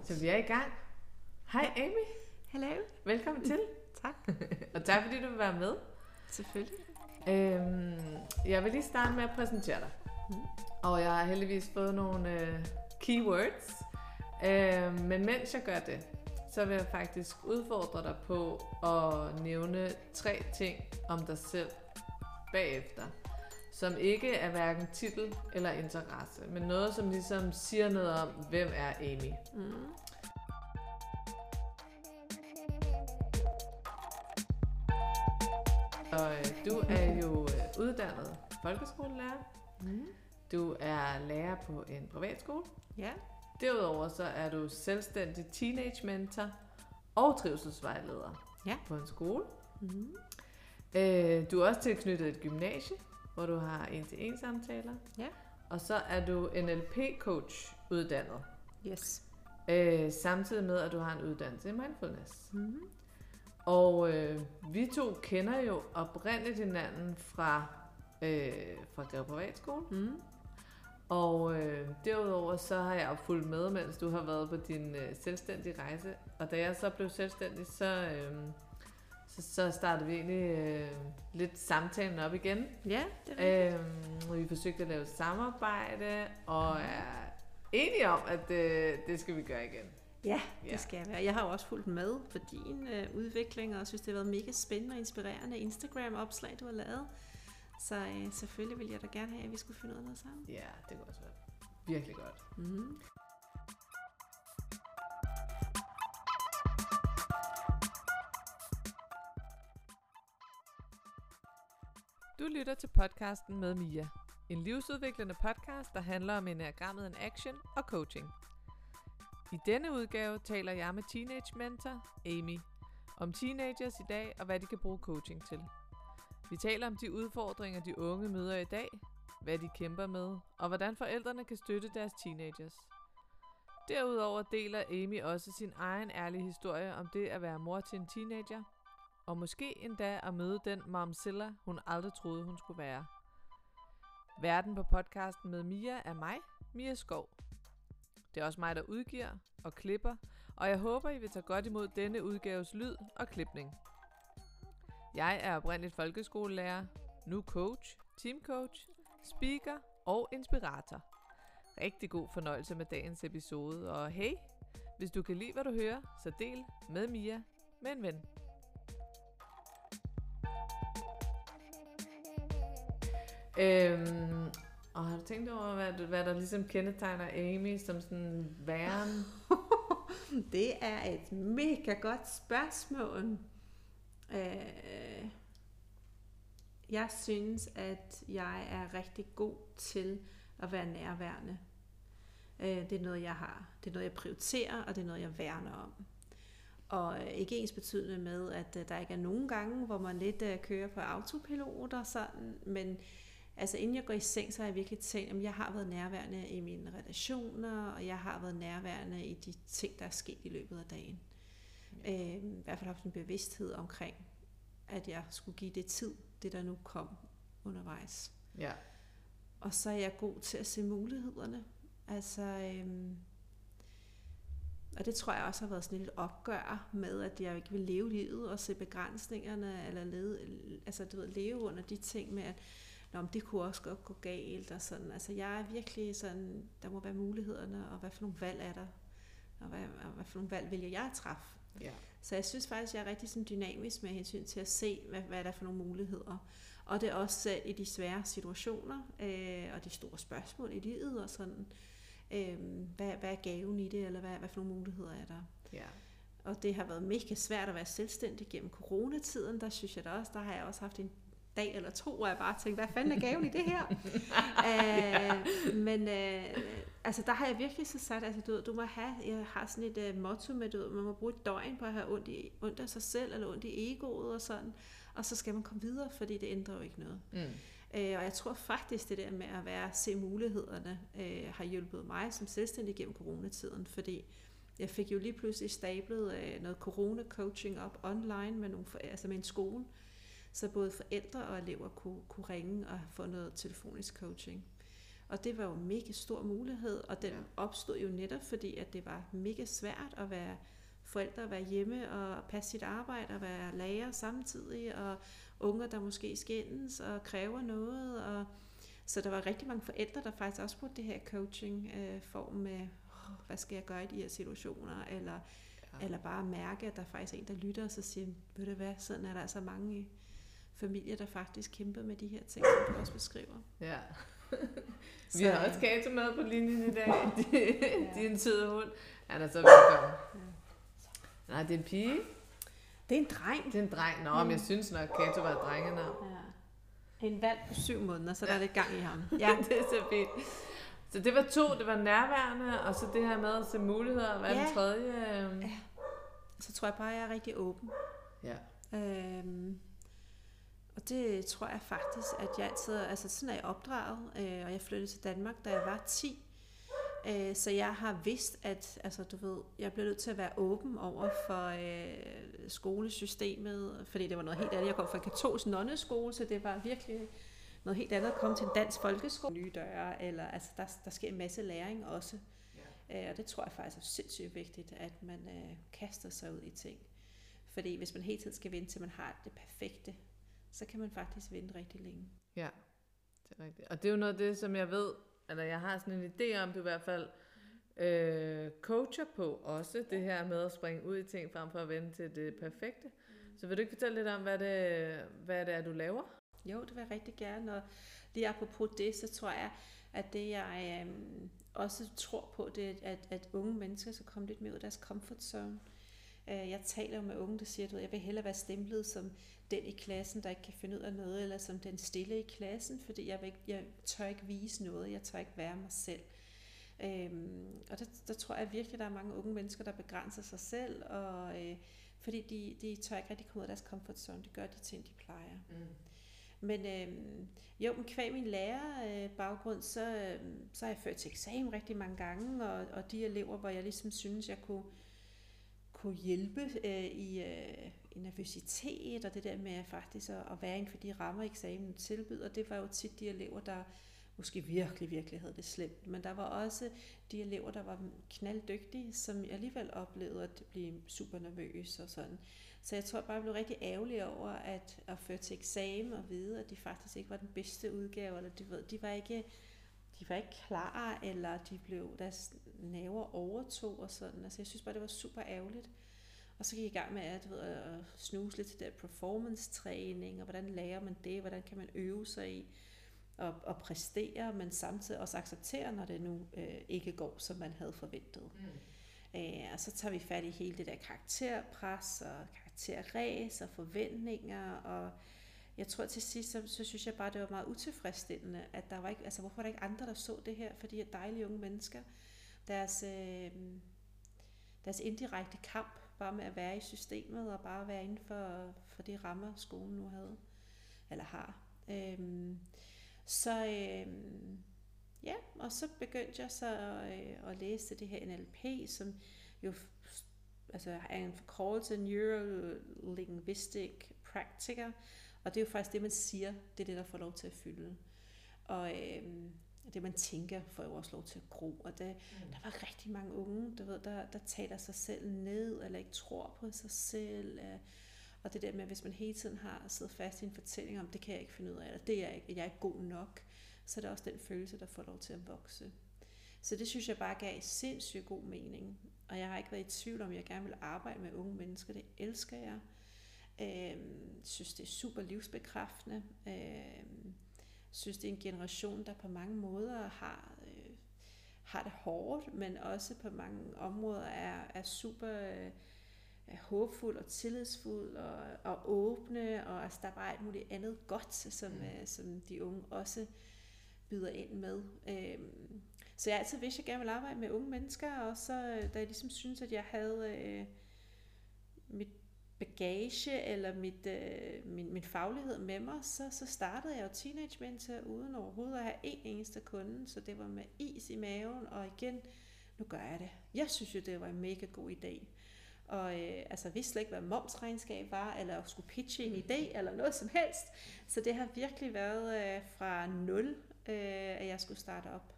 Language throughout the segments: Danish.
Så vi er i gang. Hej Amy. Hallo. Velkommen til. Tak. Og tak fordi du vil være med. Selvfølgelig. Øhm, jeg vil lige starte med at præsentere dig. Mm. Og jeg har heldigvis fået nogle øh, keywords. Øh, men mens jeg gør det, så vil jeg faktisk udfordre dig på at nævne tre ting om dig selv bagefter. Som ikke er hverken titel eller interesse, men noget, som ligesom siger noget om, hvem er Amy. Mm. Og øh, du er jo øh, uddannet folkeskolelærer. Mm. Du er lærer på en privatskole. Ja. Derudover så er du selvstændig teenage mentor og trivselsvejleder Ja. på en skole. Mm. Øh, du er også tilknyttet et gymnasie, hvor du har en-til-en samtaler. Ja. Og så er du NLP-coach uddannet. Yes. Øh, samtidig med, at du har en uddannelse i mindfulness. Mm. Og øh, vi to kender jo oprindeligt hinanden fra, øh, fra Greve Privatskole. Mm. Og øh, derudover så har jeg fulgt med, mens du har været på din øh, selvstændige rejse. Og da jeg så blev selvstændig, så, øh, så, så startede vi egentlig øh, lidt samtalen op igen. Ja, det er rigtigt. Øh, og vi forsøgte at lave samarbejde, og er enige om, at øh, det skal vi gøre igen. Ja, Ja. det skal jeg være. Jeg har jo også fulgt med på din øh, udvikling, og synes, det har været mega spændende og inspirerende Instagram-opslag, du har lavet. Så øh, selvfølgelig vil jeg da gerne have, at vi skulle finde ud af noget sammen. Ja, det kunne også være virkelig godt. Mm. Du lytter til podcasten med Mia. En livsudviklende podcast, der handler om enagrammet en action og coaching. I denne udgave taler jeg med teenage mentor Amy om teenagers i dag og hvad de kan bruge coaching til. Vi taler om de udfordringer, de unge møder i dag, hvad de kæmper med, og hvordan forældrene kan støtte deres teenagers. Derudover deler Amy også sin egen ærlige historie om det at være mor til en teenager, og måske endda at møde den momzilla, hun aldrig troede, hun skulle være. Verden på podcasten med Mia er mig, Mia Skov. Det er også mig, der udgiver og klipper, og jeg håber, I vil tage godt imod denne udgaves lyd og klipning. Jeg er oprindeligt folkeskolelærer, nu coach, teamcoach, speaker og inspirator. Rigtig god fornøjelse med dagens episode, og hey, hvis du kan lide, hvad du hører, så del med Mia med en ven. Øhm, og har du tænkt over, hvad, hvad der ligesom kendetegner Amy som sådan væren? Det er et mega godt spørgsmål. Øh, jeg synes, at jeg er rigtig god til at være nærværende. Øh, det er noget, jeg har. Det er noget, jeg prioriterer, og det er noget, jeg værner om. Og ikke ens betydende med, at øh, der ikke er nogen gange, hvor man lidt øh, kører på autopilot og sådan, men altså inden jeg går i seng, så har jeg virkelig tænkt, at jeg har været nærværende i mine relationer, og jeg har været nærværende i de ting, der er sket i løbet af dagen. Øh, I hvert fald haft en bevidsthed omkring, at jeg skulle give det tid, det der nu kom undervejs. Ja. Og så er jeg god til at se mulighederne. Altså, øhm, og det tror jeg også har været sådan lidt opgør med, at jeg ikke vil leve livet og se begrænsningerne, eller leve, altså, du ved, leve under de ting med, at Nå, men det kunne også godt gå galt og sådan. Altså jeg er virkelig sådan, der må være mulighederne, og hvad for nogle valg er der, og hvad, og hvad for nogle valg vælger jeg at træffe. ja. Så jeg synes faktisk, jeg er rigtig sådan dynamisk med hensyn til at se, hvad, hvad er der for nogle muligheder. Og det er også selv i de svære situationer, øh, og de store spørgsmål i livet, og sådan, øh, hvad, hvad er gaven i det, eller hvad, hvad for nogle muligheder er der. Ja. Og det har været mega svært at være selvstændig gennem coronatiden, der synes jeg da også, der har jeg også haft en dag eller to, hvor jeg bare tænkte, hvad fanden er gaven i det her? øh, men øh, altså, der har jeg virkelig så sat, altså du, ved, du må have, jeg har sådan et uh, motto med, du ved, man må bruge et døgn på at have ondt, i, ondt af sig selv, eller ondt i egoet og sådan, og så skal man komme videre, fordi det ændrer jo ikke noget. Mm. Øh, og jeg tror faktisk, det der med at være se mulighederne, øh, har hjulpet mig som selvstændig gennem coronatiden, fordi jeg fik jo lige pludselig stablet øh, noget corona-coaching op online med, nogle, altså med en skole, så både forældre og elever kunne, kunne ringe og få noget telefonisk coaching. Og det var jo en mega stor mulighed, og den opstod jo netop fordi, at det var mega svært at være forældre, at være hjemme og passe sit arbejde og være lærer samtidig, og unger, der måske skændes og kræver noget. Og så der var rigtig mange forældre, der faktisk også brugte det her coaching-form med, oh, hvad skal jeg gøre i de her situationer, eller, ja. eller bare mærke, at der faktisk er en, der lytter og så siger, ved du hvad, sådan er der altså mange familier, der faktisk kæmper med de her ting, som du også beskriver. Ja. Vi har også Kato med på linjen i dag. ja. Din søde hund. Han er så velkommen. Ja. Nej, det er en pige. Det er en dreng. Det er en dreng. Nå, mm. men jeg synes nok, Kato var et drengenavn. Ja. En valg på syv måneder, så der er lidt gang i ham. Ja, det er så fint. Så det var to, det var nærværende, og så det her med at se muligheder. Hvad er ja. den tredje? Ja. Så tror jeg bare, at jeg er rigtig åben. Ja. Øhm, og det tror jeg faktisk, at jeg altid, altså sådan er jeg opdraget, øh, og jeg flyttede til Danmark, da jeg var 10. Øh, så jeg har vidst, at altså, du ved, jeg blev nødt til at være åben over for øh, skolesystemet, fordi det var noget helt andet. Jeg kom fra en katolsk nonneskole, så det var virkelig noget helt andet at komme til en dansk folkeskole. Nye døre, eller altså, der, der sker en masse læring også. Ja. Øh, og det tror jeg faktisk er sindssygt vigtigt, at man øh, kaster sig ud i ting. Fordi hvis man hele tiden skal vente til man har det perfekte, så kan man faktisk vente rigtig længe. Ja, det er rigtigt. Og det er jo noget af det, som jeg ved, eller jeg har sådan en idé om, du i hvert fald øh, coacher på også, det her med at springe ud i ting, frem for at vente til det perfekte. Så vil du ikke fortælle lidt om, hvad det, hvad det er, du laver? Jo, det vil jeg rigtig gerne, og lige apropos det, så tror jeg, at det jeg øh, også tror på, det er, at, at unge mennesker skal komme lidt mere ud af deres comfort zone. Jeg taler jo med unge, der siger, at jeg vil hellere være stemplet som den i klassen, der ikke kan finde ud af noget, eller som den stille i klassen, fordi jeg, vil ikke, jeg tør ikke vise noget, jeg tør ikke være mig selv. Øhm, og der, der tror jeg virkelig, at der er mange unge mennesker, der begrænser sig selv, og, øh, fordi de, de tør ikke rigtig komme ud af deres comfort zone, de gør de ting, de plejer. Mm. Men øh, jo, men kvæg min lærer øh, baggrund, så, øh, så har jeg ført til eksamen rigtig mange gange, og, og de elever, hvor jeg ligesom synes, jeg kunne, kunne hjælpe øh, i, øh, i nervøsitet, og det der med faktisk at, at være inden for de rammer, eksamen tilbyder, det var jo tit de elever, der måske virkelig, virkelig havde det slemt. Men der var også de elever, der var knalddygtige, som alligevel oplevede at blive super nervøs og sådan. Så jeg tror bare, jeg blev rigtig ærgerlig over at, at føre til eksamen og vide, at de faktisk ikke var den bedste udgave, eller de, ved, de var ikke de var ikke klar, eller de blev, deres naver overtog og sådan. Altså jeg synes bare, det var super ærgerligt. Og så gik jeg i gang med at, ved, at snuse lidt til der performance-træning, og hvordan lærer man det, hvordan kan man øve sig i at, at præstere, men samtidig også acceptere, når det nu øh, ikke går, som man havde forventet. Mm. Øh, og så tager vi fat i hele det der karakterpres og karakterræs og forventninger, og jeg tror til sidst, så, så synes jeg bare, det var meget utilfredsstillende, at der var ikke, altså hvorfor var der ikke andre, der så det her, fordi her dejlige unge mennesker, deres, øh, deres indirekte kamp bare med at være i systemet og bare være inden for, for de rammer, skolen nu havde, eller har. Øh, så øh, ja, og så begyndte jeg så øh, at læse det her NLP, som jo altså er en forkortelse Neuro-Linguistic Practitioner, og det er jo faktisk det, man siger, det er det, der får lov til at fylde. Og øhm, det, man tænker, får jo også lov til at gro. Og det, mm. der var rigtig mange unge, du ved, der, der taler sig selv ned, eller ikke tror på sig selv. Øh, og det der med, hvis man hele tiden har siddet fast i en fortælling om, det kan jeg ikke finde ud af, eller det er jeg ikke, jeg er ikke god nok, så er det også den følelse, der får lov til at vokse. Så det synes jeg bare gav sindssygt god mening. Og jeg har ikke været i tvivl om, at jeg gerne vil arbejde med unge mennesker. Det elsker jeg. Øh, synes, det er super livsbekræftende. Øh, synes, det er en generation, der på mange måder har, øh, har det hårdt, men også på mange områder er, er super øh, er håbfuld og tillidsfuld og, og åbne, og altså, der er bare alt muligt andet godt, som, mm. øh, som de unge også byder ind med. Øh, så jeg altid vidste, at jeg gerne vil arbejde med unge mennesker, og så da jeg ligesom synes, at jeg havde øh, mit bagage eller mit, øh, min, min faglighed med mig, så, så startede jeg jo Teenage Mentor uden overhovedet at have en eneste kunde, så det var med is i maven, og igen, nu gør jeg det. Jeg synes jo, det var en mega god idé. Og øh, altså, jeg vidste slet ikke, hvad momsregnskab var, eller skulle pitche en idé, eller noget som helst. Så det har virkelig været øh, fra nul øh, at jeg skulle starte op.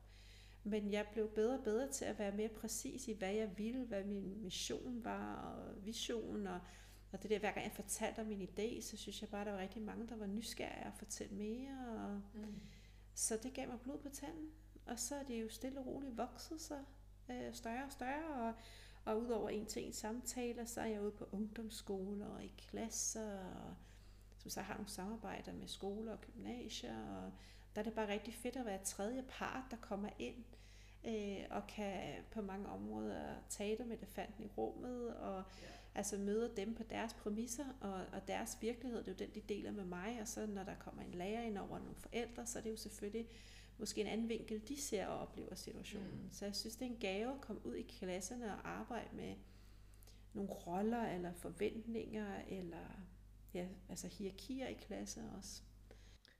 Men jeg blev bedre og bedre til at være mere præcis i, hvad jeg ville, hvad min mission var, og vision, og, og det der, hver gang jeg fortalte om min idé, så synes jeg bare, at der var rigtig mange, der var nysgerrige at fortælle mere, og mm. så det gav mig blod på tanden. Og så er det jo stille og roligt vokset sig øh, større og større, og, og udover en til en samtaler, så er jeg ude på ungdomsskoler og i klasser, og som så har nogle samarbejder med skoler og gymnasier, og der er det bare rigtig fedt at være tredje part, der kommer ind øh, og kan på mange områder tale med elefanten i rummet, og ja. Altså møder dem på deres præmisser og, og deres virkelighed. Det er jo den, de deler med mig, og så når der kommer en lærer ind over nogle forældre, så er det jo selvfølgelig måske en anden vinkel, de ser og oplever situationen. Mm. Så jeg synes, det er en gave at komme ud i klasserne og arbejde med nogle roller eller forventninger, eller ja, altså hierarkier i klasser også.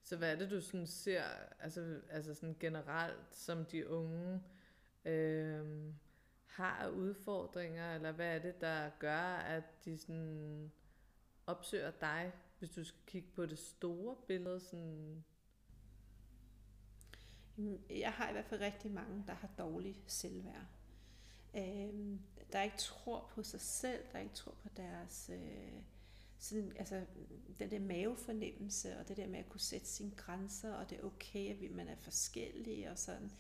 Så hvad er det, du sådan ser, altså, altså sådan generelt, som de unge øh, har af udfordringer, eller hvad er det, der gør, at de sådan opsøger dig, hvis du skal kigge på det store billede? Sådan jeg har i hvert fald rigtig mange, der har dårlig selvværd. Øh, der ikke tror på sig selv, der ikke tror på deres... Øh, sådan, altså, den der mavefornemmelse, og det der med at kunne sætte sine grænser, og det er okay, at man er forskellige, og sådan.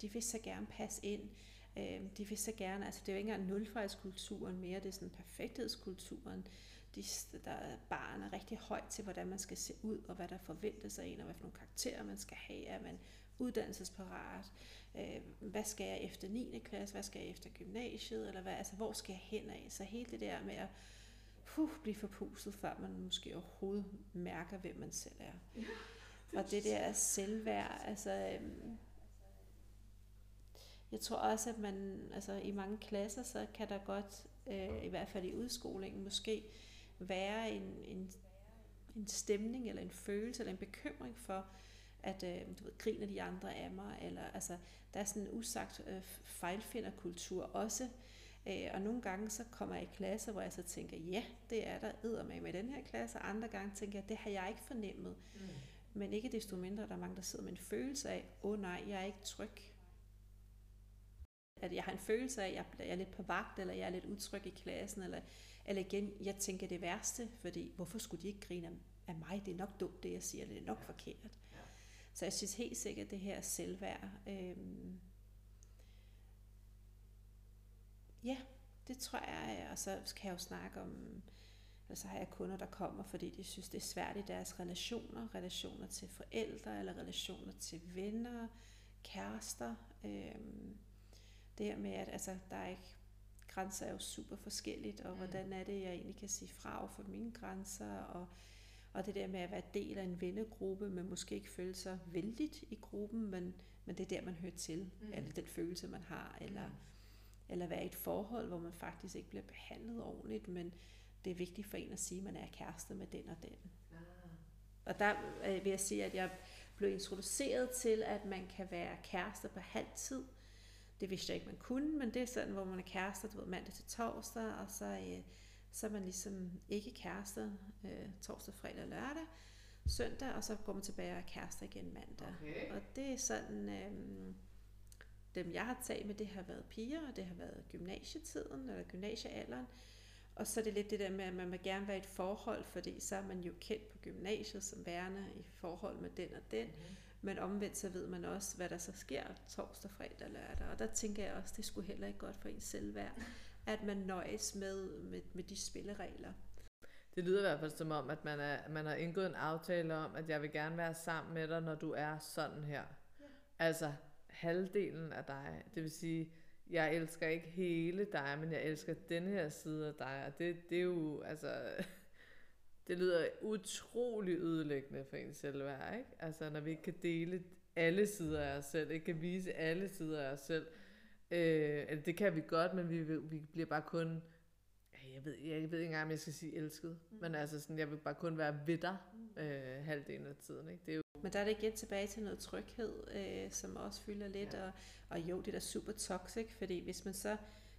De vil så gerne passe ind. Øh, de vil så gerne, altså det er jo ikke engang nulfejlskulturen mere, det er sådan perfekthedskulturen. De, der er barn er rigtig højt til, hvordan man skal se ud, og hvad der forventes af en, og hvad for nogle karakterer man skal have, at man uddannelsesparat, øh, hvad skal jeg efter 9. klasse, hvad skal jeg efter gymnasiet, eller hvad, altså hvor skal jeg hen af? Så hele det der med at puh, blive forpustet, før man måske overhovedet mærker, hvem man selv er. Ja, og det der selvværd, altså... Øhm, jeg tror også, at man altså, i mange klasser, så kan der godt, øh, i hvert fald i udskolingen, måske være en, en, en stemning eller en følelse eller en bekymring for, at øh, du ved, griner de andre af mig, eller altså, der er sådan en usagt øh, fejlfinderkultur også, øh, og nogle gange så kommer jeg i klasser, hvor jeg så tænker, ja, det er der æder med i den her klasse, og andre gange tænker jeg, det har jeg ikke fornemmet. Mm. Men ikke desto mindre, der er mange, der sidder med en følelse af, åh oh, nej, jeg er ikke tryg. At jeg har en følelse af, at jeg er lidt på vagt, eller jeg er lidt utryg i klassen, eller, eller igen, jeg tænker det værste, fordi hvorfor skulle de ikke grine af mig? Det er nok dumt, det jeg siger, det er nok forkert. Så jeg synes helt sikkert, det her selvværd. Øhm, ja, det tror jeg, og så kan jeg jo snakke om, eller så har jeg kunder, der kommer, fordi de synes, det er svært i deres relationer, relationer til forældre, eller relationer til venner, kærester. Øhm, det her med, at altså, der er ikke, grænser er jo super forskelligt, og mm. hvordan er det, jeg egentlig kan sige fra over for mine grænser, og og det der med at være del af en vennegruppe, men måske ikke føle sig vældigt i gruppen, men, men det er der, man hører til. Mm. Eller den følelse, man har. Eller, mm. eller være i et forhold, hvor man faktisk ikke bliver behandlet ordentligt, men det er vigtigt for en at sige, at man er kæreste med den og den. Ah. Og der øh, vil jeg sige, at jeg blev introduceret til, at man kan være kærester på halv tid. Det vidste jeg ikke, man kunne, men det er sådan, hvor man er kærester, du ved, mandag til torsdag, og så øh, så er man ligesom ikke kærester øh, torsdag, fredag og lørdag, søndag, og så går man tilbage og er kærester igen mandag. Okay. Og det er sådan, øh, dem jeg har talt med, det har været piger, og det har været gymnasietiden, eller gymnasiealderen, og så er det lidt det der med, at man vil gerne være i et forhold, fordi så er man jo kendt på gymnasiet som værende i forhold med den og den. Mm. Men omvendt så ved man også, hvad der så sker torsdag, fredag lørdag. Og der tænker jeg også, det skulle heller ikke godt for ens selvværd at man nøjes med, med, med de spilleregler. Det lyder i hvert fald som om, at man, er, man har indgået en aftale om, at jeg vil gerne være sammen med dig, når du er sådan her. Ja. Altså halvdelen af dig. Det vil sige, jeg elsker ikke hele dig, men jeg elsker den her side af dig. Og det, det er jo, altså, det lyder utrolig ødelæggende for en selv være, ikke? Altså, når vi ikke kan dele alle sider af os selv, ikke kan vise alle sider af os selv, Øh, altså det kan vi godt, men vi, vi bliver bare kun... Jeg ved, jeg ved ikke engang, om jeg skal sige elsket. Mm. Men altså sådan, jeg vil bare kun være ved dig øh, halvdelen af tiden. Ikke? Det er jo... Men der er det igen tilbage til noget tryghed, øh, som også fylder lidt. Ja. Og, og jo, det er da super toxic, fordi hvis man så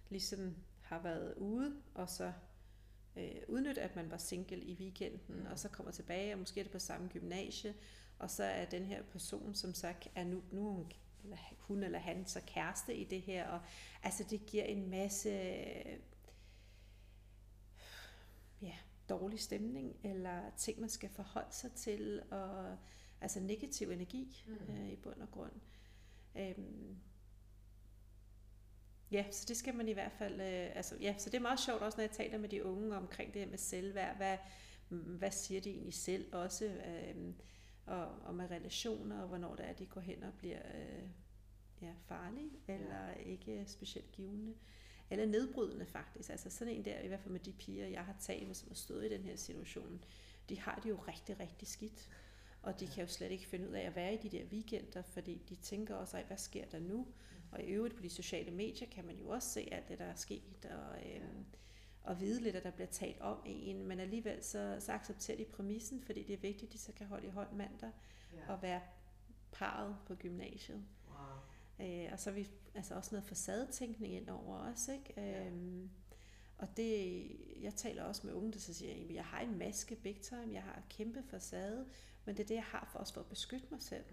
ligesom har været ude, og så øh, udnytte, at man var single i weekenden, mm. og så kommer tilbage, og måske er det på samme gymnasie, Og så er den her person, som sagt er nu, nu hun, eller hun eller han så kæreste i det her, og altså det giver en masse ja, dårlig stemning, eller ting, man skal forholde sig til, og altså negativ energi mm. øh, i bund og grund. Øhm, ja, så det skal man i hvert fald, øh, altså ja, så det er meget sjovt også, når jeg taler med de unge omkring det her med selvværd, hvad, hvad siger de egentlig selv også, øh, og, og med relationer, og hvornår det er, de går hen og bliver øh, ja, farlige, eller ja. ikke specielt givende, eller nedbrydende faktisk. Altså sådan en der, i hvert fald med de piger, jeg har talt med, som har stået i den her situation, de har det jo rigtig, rigtig skidt. Og de kan jo slet ikke finde ud af at være i de der weekender, fordi de tænker også, hvad sker der nu? Og i øvrigt på de sociale medier kan man jo også se alt det, der er sket, og, øhm, og vide lidt, at der bliver talt om en, men alligevel så, så accepterer de præmissen, fordi det er vigtigt, at de så kan holde i hånd mandag ja. og være parret på gymnasiet. Wow. Øh, og så er vi altså også noget facadetænkning ind over os, ikke? Ja. Øhm, og det, jeg taler også med unge, der så siger, at jeg har en maske big time, jeg har kæmpe facade, men det er det, jeg har for også for at beskytte mig selv.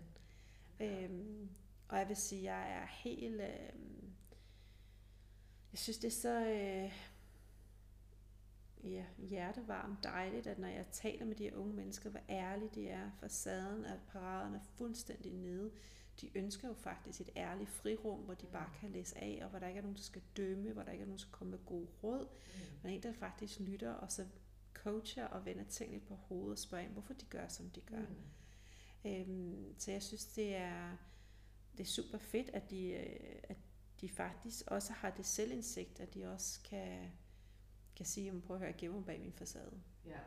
Ja. Øhm, og jeg vil sige, jeg er helt... Øh, jeg synes, det er så øh, ja, hjertevarmt dejligt, at når jeg taler med de her unge mennesker, hvor ærlige de er, facaden af paraderne er fuldstændig nede. De ønsker jo faktisk et ærligt frirum, hvor de bare kan læse af, og hvor der ikke er nogen, der skal dømme, hvor der ikke er nogen, der skal komme med gode råd, mm. men en, der faktisk lytter, og så coacher og vender tingene på hovedet og spørger ind, hvorfor de gør, som de gør. Mm. Øhm, så jeg synes, det er det er super fedt, at de, øh, at de faktisk også har det selvindsigt, at de også kan, kan sige, prøv at høre, jeg bag min facade. Ja.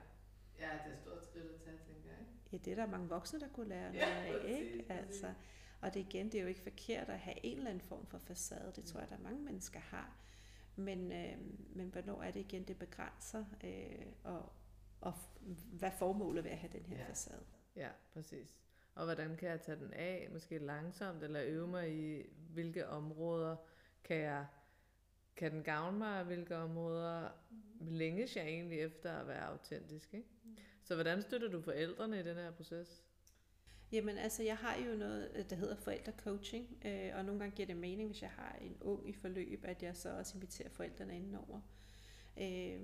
ja, det er stort skridt at tage, tænker jeg. Ja, det er der mange voksne, der kunne lære ja, af, ikke? Altså, og det igen, det er jo ikke forkert at have en eller anden form for facade. Det tror jeg, der er mange mennesker har. Men, øh, men hvornår er det igen, det begrænser, øh, og, og hvad formålet ved at have den her ja. facade? Ja, præcis og hvordan kan jeg tage den af, måske langsomt, eller øve mig i, hvilke områder kan jeg kan den gavne mig, og hvilke områder længes jeg egentlig efter at være autentisk. Ikke? Så hvordan støtter du forældrene i den her proces? Jamen altså, jeg har jo noget, øh, der hedder forældrecoaching, øh, og nogle gange giver det mening, hvis jeg har en ung i forløb, at jeg så også inviterer forældrene indenover. Øh,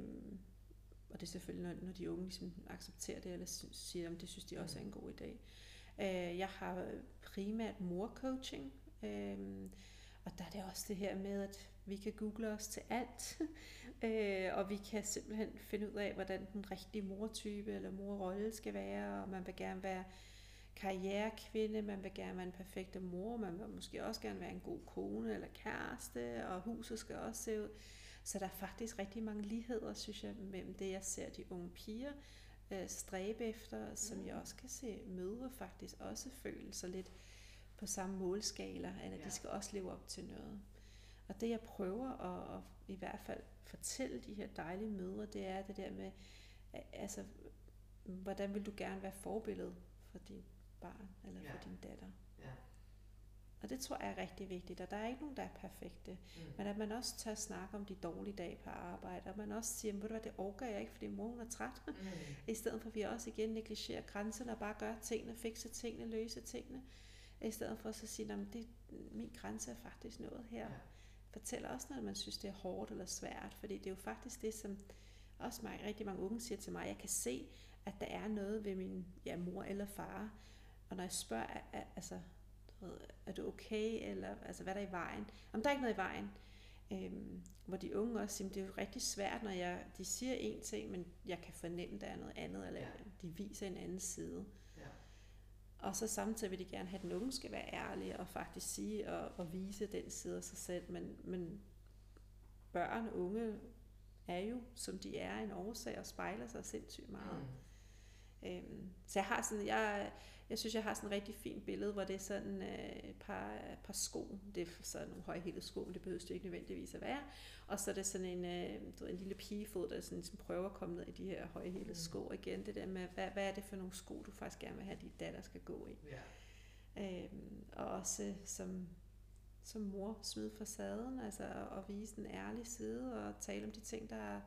og det er selvfølgelig, når, når de unge ligesom accepterer det, eller siger, om det synes de også er en god idé. Øh, jeg har primært morcoaching, øh, og der er det også det her med, at vi kan google os til alt, øh, og vi kan simpelthen finde ud af, hvordan den rigtige mortype eller morrolle skal være, og man vil gerne være karrierekvinde, man vil gerne være en perfekt mor, man vil måske også gerne være en god kone eller kæreste, og huset skal også se ud. Så der er faktisk rigtig mange ligheder, synes jeg, mellem det, jeg ser de unge piger, øh, stræbe efter, som mm. jeg også kan se mødre faktisk også føle sig lidt på samme målskala, eller ja. de skal også leve op til noget. Og det jeg prøver at, at i hvert fald fortælle de her dejlige mødre, det er det der med, altså, hvordan vil du gerne være forbillede for dit barn eller ja. for din datter? Og det tror jeg er rigtig vigtigt, og der er ikke nogen, der er perfekte. Mm. Men at man også tør snakke om de dårlige dage på arbejde, og man også siger, ved du hvad, det orker jeg ikke, fordi mor hun er træt. Mm. I stedet for at vi også igen negligerer grænserne og bare gør tingene, fikse tingene, løse tingene. I stedet for at så sige, at det, min grænse er faktisk noget her. Ja. Fortæl også, når man synes, det er hårdt eller svært, fordi det er jo faktisk det, som også mange, rigtig mange unge siger til mig, jeg kan se, at der er noget ved min ja, mor eller far, og når jeg spørger, altså, er du okay, eller altså, hvad er der i vejen? Om der er ikke noget i vejen. Øhm, hvor de unge også siger, det er jo rigtig svært, når jeg, de siger en ting, men jeg kan fornemme, der er noget andet, eller ja. de viser en anden side. Ja. Og så samtidig vil de gerne have, at den unge skal være ærlig og faktisk sige og, og vise den side af sig selv. Men, men børn og unge er jo, som de er, en årsag og spejler sig sindssygt meget. Mm. Øhm, så jeg har sådan, jeg, jeg synes, jeg har sådan et rigtig fint billede, hvor det er sådan øh, et par, par sko. Det er sådan nogle højhælede sko, men det behøver det ikke nødvendigvis at være. Og så er det sådan en, øh, du ved, en lille pigefod, der sådan, som prøver at komme ned i de her højhælede mm. sko igen. Det der med, hvad, hvad er det for nogle sko, du faktisk gerne vil have, at din datter skal gå i. Ja. Øhm, og også som, som mor smide facaden, altså at vise en ærlig side og tale om de ting, der er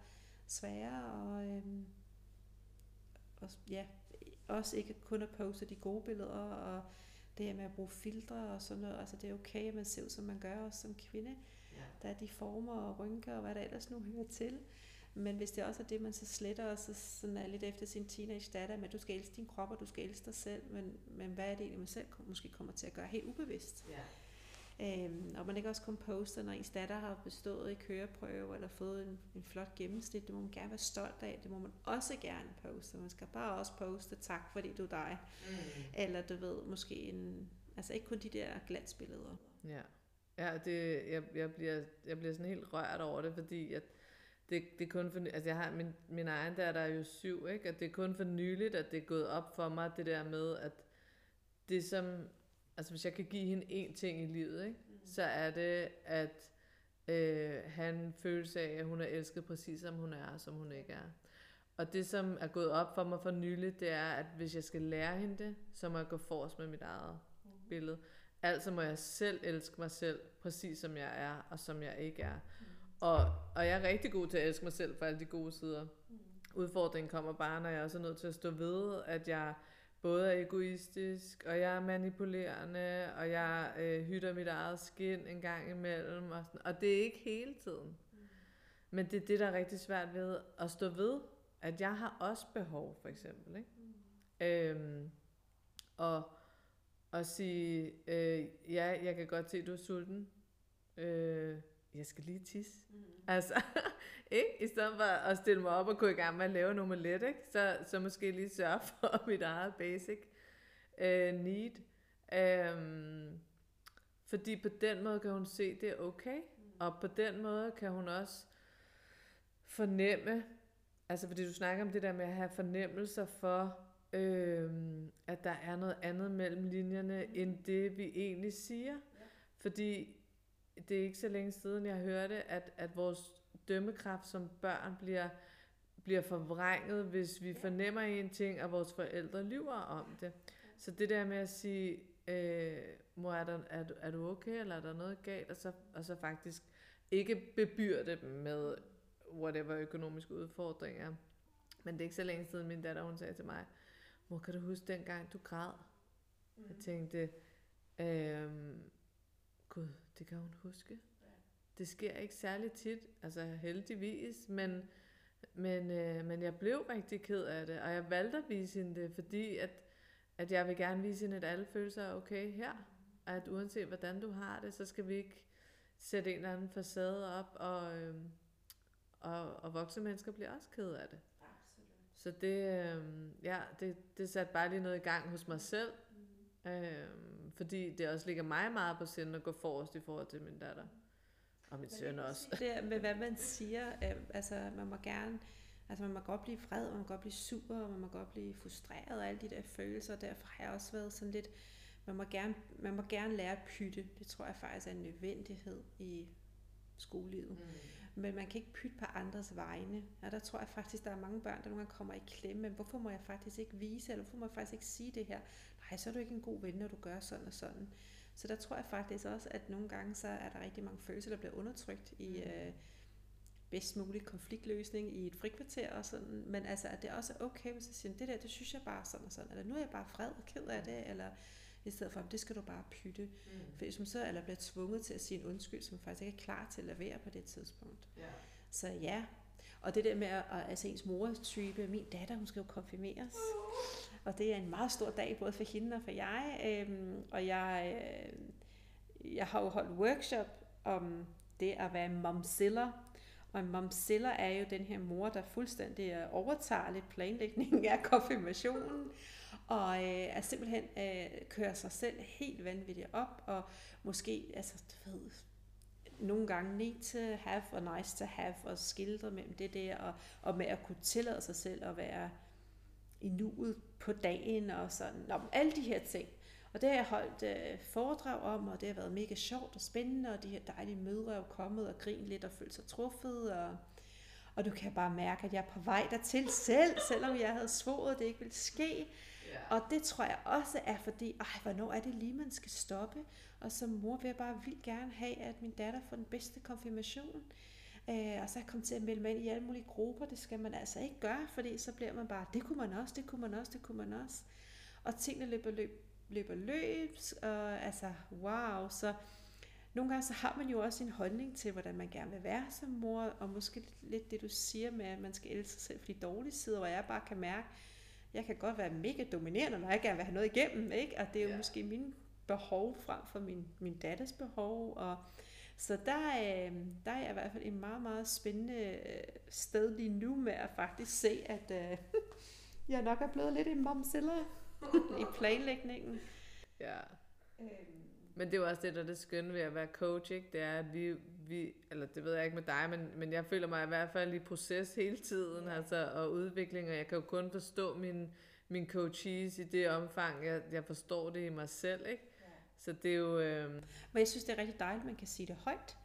svære og, øhm, og ja, også ikke kun at poste de gode billeder, og det her med at bruge filtre og sådan noget. Altså det er okay, at man ser ud, som man gør også som kvinde. Ja. Der er de former og rynker og hvad der ellers nu hører til. Men hvis det også er det, man så sletter, og så sådan er lidt efter sin teenage datter, at du skal elske din krop, og du skal elske dig selv, men, men hvad er det egentlig, man selv måske kommer til at gøre helt ubevidst? Ja. Øhm, og man ikke også kun poster, når ens datter har bestået i køreprøve, eller fået en, en flot gennemsnit. Det må man gerne være stolt af. Det må man også gerne poste. Man skal bare også poste tak, fordi du er dig. Mm. Eller du ved, måske en... Altså ikke kun de der glansbilleder. Ja, ja det, jeg, jeg, bliver, jeg bliver sådan helt rørt over det, fordi at det, det er kun for, altså jeg har, min, min egen der, der er jo syv, ikke? Og det er kun for nyligt, at det er gået op for mig, det der med, at det som, altså hvis jeg kan give hende én ting i livet, ikke? Mm. så er det, at øh, han følelse af, at hun er elsket præcis som hun er, og som hun ikke er. Og det, som er gået op for mig for nyligt, det er, at hvis jeg skal lære hende det, så må jeg gå forrest med mit eget mm. billede. Altså må jeg selv elske mig selv, præcis som jeg er, og som jeg ikke er. Mm. Og, og jeg er rigtig god til at elske mig selv for alle de gode sider. Mm. Udfordringen kommer bare, når jeg også er nødt til at stå ved, at jeg både er egoistisk, og jeg er manipulerende, og jeg øh, hytter mit eget skin en gang imellem. Og, sådan. og det er ikke hele tiden. Mm. Men det er det, der er rigtig svært ved at stå ved, at jeg har også behov, for eksempel. Ikke? Mm. Øhm, og, og sige, øh, ja, jeg kan godt se, at du er sulten. Øh, jeg skal lige tisse. Mm. Altså, ikke? I stedet for at stille mig op og gå i gang med at lave nummer let, ikke? Så, så måske lige sørge for mit eget basic uh, need. Um, fordi på den måde kan hun se, det er okay. Mm. Og på den måde kan hun også fornemme, altså fordi du snakker om det der med at have fornemmelser for, øhm, at der er noget andet mellem linjerne, mm. end det vi egentlig siger. Ja. Fordi det er ikke så længe siden, jeg hørte, at, at vores dømmekraft som børn bliver, bliver forvrænget, hvis vi fornemmer en ting, og vores forældre lyver om det. Så det der med at sige, øh, mor, er, der, er, du, er du okay, eller er der noget galt, og så, og så faktisk ikke bebyrde dem med whatever økonomiske udfordringer. Men det er ikke så længe siden, min datter hun sagde til mig, mor, kan du huske dengang, du græd? Mm. Jeg tænkte, øh, gud, det kan hun huske. Ja. Det sker ikke særlig tit, altså heldigvis, men, men, øh, men jeg blev rigtig ked af det, og jeg valgte at vise hende det, fordi at, at jeg vil gerne vise hende, at alle følelser er okay her, at uanset hvordan du har det, så skal vi ikke sætte en eller anden facade op, og, øh, og, og voksne mennesker bliver også ked af det. Absolut. Så det, øh, ja, det, det satte bare lige noget i gang hos mig selv, Øh, fordi det også ligger mig meget på sinde at gå forrest i forhold til min datter. Og min søn også. Det med, hvad man siger, øh, altså man må gerne, altså man må godt blive vred, man må godt blive sur, og man må godt blive frustreret og alle de der følelser. Derfor har jeg også været sådan lidt, man må gerne, man må gerne lære at pytte. Det tror jeg faktisk er en nødvendighed i skolelivet. Mm men man kan ikke pytte på andres vegne. Og der tror jeg faktisk, der er mange børn, der nogle gange kommer i klemme, men hvorfor må jeg faktisk ikke vise, eller hvorfor må jeg faktisk ikke sige det her? Nej, så er du ikke en god ven, når du gør sådan og sådan. Så der tror jeg faktisk også, at nogle gange så er der rigtig mange følelser, der bliver undertrykt i mm. øh, bedst mulig konfliktløsning i et frikvarter og sådan. Men altså, at det også er okay, hvis jeg siger, det der, det synes jeg bare sådan og sådan. Eller nu er jeg bare fred og ked af det, eller i stedet for, at det skal du bare pytte. Mm. For hvis man så eller bliver tvunget til at sige en undskyld, som faktisk ikke er klar til at levere på det tidspunkt. Ja. Så ja, og det der med at, altså ens mors type, min datter, hun skal jo konfirmeres. Og det er en meget stor dag, både for hende og for jeg. Øhm, og jeg, øh, jeg har jo holdt workshop om det at være momzilla. Og en momzilla er jo den her mor, der fuldstændig overtager lidt planlægningen af konfirmationen og øh, er simpelthen øh, kører sig selv helt vanvittigt op, og måske, altså, du ved, nogle gange need to have og nice to have, og skildre mellem det der, og, og med at kunne tillade sig selv at være i nuet på dagen, og sådan, om alle de her ting. Og det har jeg holdt øh, foredrag om, og det har været mega sjovt og spændende, og de her dejlige mødre er jo kommet og grinet lidt og følt sig truffet, og, og du kan bare mærke, at jeg er på vej dertil selv, selvom jeg havde svoret, at det ikke ville ske. Og det tror jeg også er fordi, ej, hvornår er det lige, man skal stoppe? Og som mor vil jeg bare vildt gerne have, at min datter får den bedste konfirmation. Øh, og så er jeg kommet til at melde mig ind i alle mulige grupper. Det skal man altså ikke gøre, fordi så bliver man bare, det kunne man også, det kunne man også, det kunne man også. Og tingene løber løb, løber løb, og altså, wow. Så nogle gange så har man jo også en holdning til, hvordan man gerne vil være som mor, og måske lidt det, du siger med, at man skal elske sig selv for de dårlige sider, hvor jeg bare kan mærke, jeg kan godt være mega dominerende, når jeg gerne vil have noget igennem, ikke? Og det er jo ja. måske mine behov frem for min, min datters behov, og så der, øh, der er jeg i hvert fald en meget, meget spændende øh, sted lige nu med at faktisk se, at øh, jeg nok er blevet lidt en momsiller i planlægningen. Ja. Øhm. Men det er jo også det, der er det skønne ved at være coach, ikke? Det er, at vi, vi, eller det ved jeg ikke med dig, men, men jeg føler mig i hvert fald i proces hele tiden, ja. altså, og udvikling, og jeg kan jo kun forstå min, min coaches i det omfang, jeg, jeg forstår det i mig selv, ikke? Ja. Så det er jo... Øh... Men jeg synes, det er rigtig dejligt, at man kan sige det højt.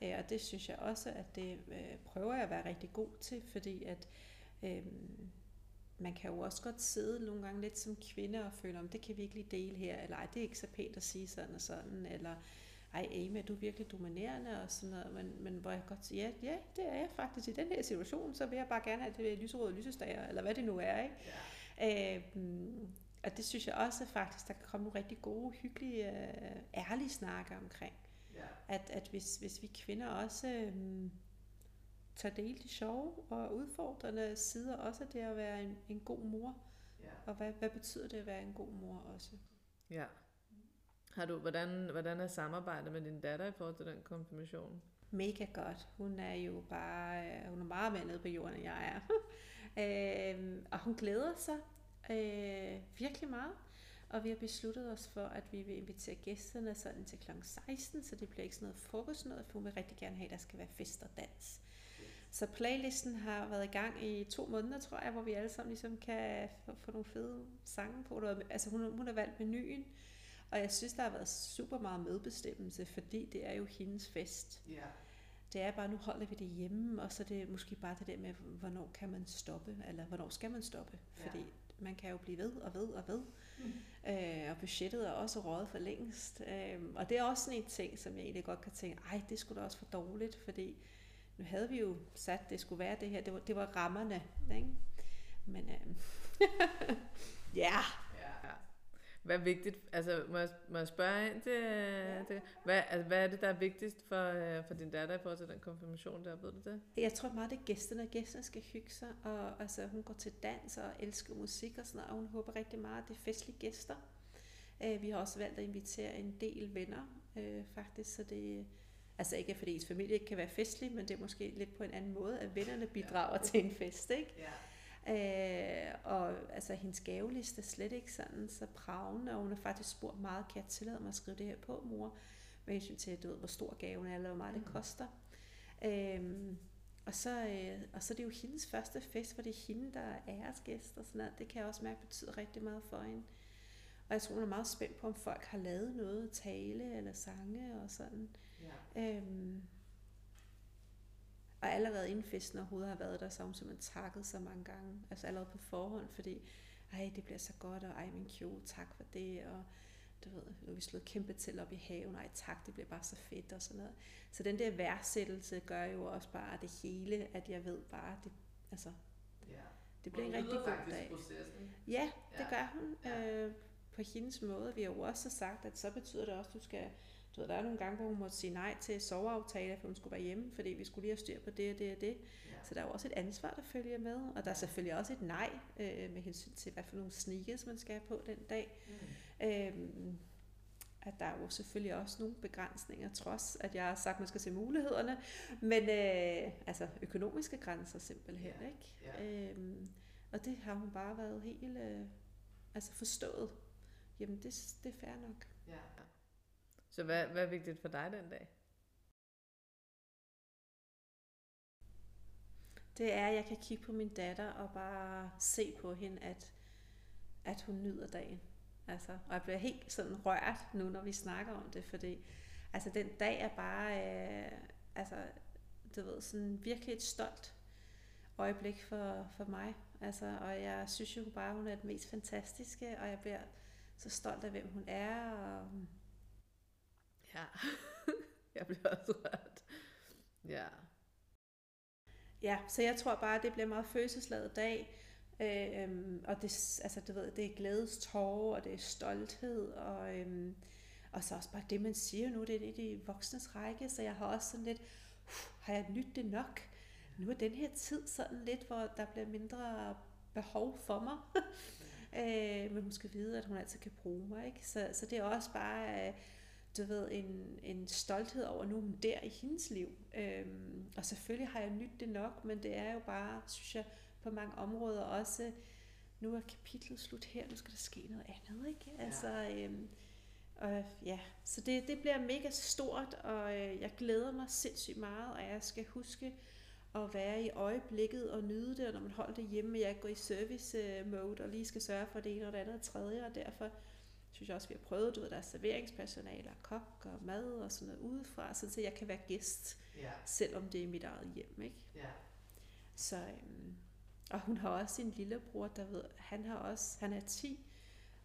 Ja. Øh, og det synes jeg også, at det øh, prøver jeg at være rigtig god til, fordi at øh, man kan jo også godt sidde nogle gange lidt som kvinde og føle, om det kan vi ikke lige dele her, eller ej, det er ikke så pænt at sige sådan og sådan, eller ej Amy, du er virkelig dominerende og sådan noget, men, men hvor jeg godt siger, ja, ja, det er jeg faktisk i den her situation, så vil jeg bare gerne have det lyserøde lysestager, eller hvad det nu er, ikke? Ja. Øh, og det synes jeg også faktisk, der kan komme nogle rigtig gode, hyggelige, øh, ærlige snakker omkring. Ja. At, at hvis, hvis vi kvinder også øh, tager del de sjove og udfordrende sider, også det at være en, en god mor. Ja. Og hvad, hvad betyder det at være en god mor også? Ja. Har du, hvordan, hvordan er samarbejdet med din datter i forhold til den konfirmation? Mega godt. Hun er jo bare, hun er meget mere nede på jorden, end jeg er. øh, og hun glæder sig øh, virkelig meget. Og vi har besluttet os for, at vi vil invitere gæsterne sådan til kl. 16, så det bliver ikke sådan noget frokost noget, for hun vil rigtig gerne have, at der skal være fest og dans. Så playlisten har været i gang i to måneder, tror jeg, hvor vi alle sammen ligesom kan få, nogle fede sange på. Altså hun, hun har valgt menuen, og jeg synes, der har været super meget medbestemmelse, fordi det er jo hendes fest. Ja. Det er bare, nu holder vi det hjemme, og så er det måske bare det der med, hvornår kan man stoppe, eller hvornår skal man stoppe. Fordi man kan jo blive ved og ved og ved. Mm. Øh, og budgettet er også rådet for længst. Øh, og det er også sådan en ting, som jeg egentlig godt kan tænke, ej, det skulle da også for dårligt, fordi nu havde vi jo sat, det skulle være det her, det var, det var rammerne, ikke? Men øh, ja. ja. Hvad er vigtigt, altså må jeg, må jeg spørge ind til, ja. det, hvad, altså, hvad er det, der er vigtigst for, øh, for din datter i forhold til den konfirmation der, ved du det? Jeg tror meget, det er gæsterne, gæsterne skal hygge sig, og altså, hun går til dans og elsker musik og sådan noget, og hun håber rigtig meget, at det er festlige gæster. Øh, vi har også valgt at invitere en del venner, øh, faktisk, så det Altså ikke fordi ens familie ikke kan være festlig, men det er måske lidt på en anden måde, at vennerne bidrager ja. til en fest, ikke? Ja. Øh, og altså hendes gaveliste er slet ikke sådan så pravende, og hun har faktisk spurgt meget, kan jeg tillade mig at skrive det her på, mor? Med hensyn til, du ved, hvor stor gaven er, eller hvor meget mm. det koster. Øhm, og så, øh, og så er det jo hendes første fest, hvor det er hende, der er æresgæst og sådan noget. Det kan jeg også mærke betyder rigtig meget for hende. Og jeg tror, hun er meget spændt på, om folk har lavet noget, tale eller sange og sådan. Ja. Øhm, og allerede inden festen overhovedet har været der, så har hun simpelthen takket så mange gange. Altså allerede på forhånd, fordi ej, det bliver så godt, og ej, min kjole, tak for det, og du ved, nu vi slået kæmpe til op i haven, ej tak, det bliver bare så fedt og sådan noget. Så den der værdsættelse gør jo også bare det hele, at jeg ved bare, det, altså, ja. det bliver en rigtig god dag. Processen. Ja, det ja. gør hun. Ja. Øh, på hendes måde. Vi har jo også sagt, at så betyder det også, at du skal du ved, der er nogle gange, hvor hun måtte sige nej til soveaftale, for hun skulle være hjemme, fordi vi skulle lige have styr på det og det og det. Ja. Så der er jo også et ansvar, der følger med, og der er selvfølgelig også et nej øh, med hensyn til, hvad for nogle sneakers man skal have på den dag. Mm. Øhm, at der er jo selvfølgelig også nogle begrænsninger, trods at jeg har sagt, at man skal se mulighederne, men øh, altså økonomiske grænser simpelthen, ja. ikke? Ja. Øhm, og det har hun bare været helt øh, altså forstået. Jamen, det, det er fair nok. Ja. Så hvad, hvad er vigtigt for dig den dag? Det er, at jeg kan kigge på min datter og bare se på hende, at, at hun nyder dagen. Altså, og jeg bliver helt sådan rørt nu, når vi snakker om det, fordi altså, den dag er bare, øh, altså, du ved, sådan virkelig et stolt øjeblik for, for mig. Altså, og jeg synes jo bare, hun er det mest fantastiske, og jeg bliver så stolt af, hvem hun er, og Ja, jeg bliver også rørt. Ja. ja, så jeg tror bare, at det bliver meget følelsesladet dag. Øhm, og det, altså, du ved, det er glædestårer, og det er stolthed, og, øhm, og så også bare det, man siger nu, det er lidt i voksnes række, så jeg har også sådan lidt, uh, har jeg lyttet det nok? Nu er den her tid sådan lidt, hvor der bliver mindre behov for mig. øh, men hun skal vide, at hun altid kan bruge mig. Ikke? Så, så det er også bare, øh, du ved, en, en stolthed over, nu hun der i hendes liv. Øhm, og selvfølgelig har jeg nydt det nok, men det er jo bare, synes jeg, på mange områder også, nu er kapitlet slut her, nu skal der ske noget andet, ikke? Ja. Altså, øhm, og ja, så det, det bliver mega stort, og øh, jeg glæder mig sindssygt meget, og jeg skal huske at være i øjeblikket og nyde det, og når man holder det hjemme, jeg går i service øh, mode og lige skal sørge for det ene og det andet og tredje, og derfor synes jeg også, vi har prøvet, du ved, der er serveringspersonale og kok og mad og sådan noget udefra, så jeg kan være gæst, ja. selvom det er mit eget hjem, ikke? Ja. Så, øhm, og hun har også en lillebror, der ved, han har også, han er 10,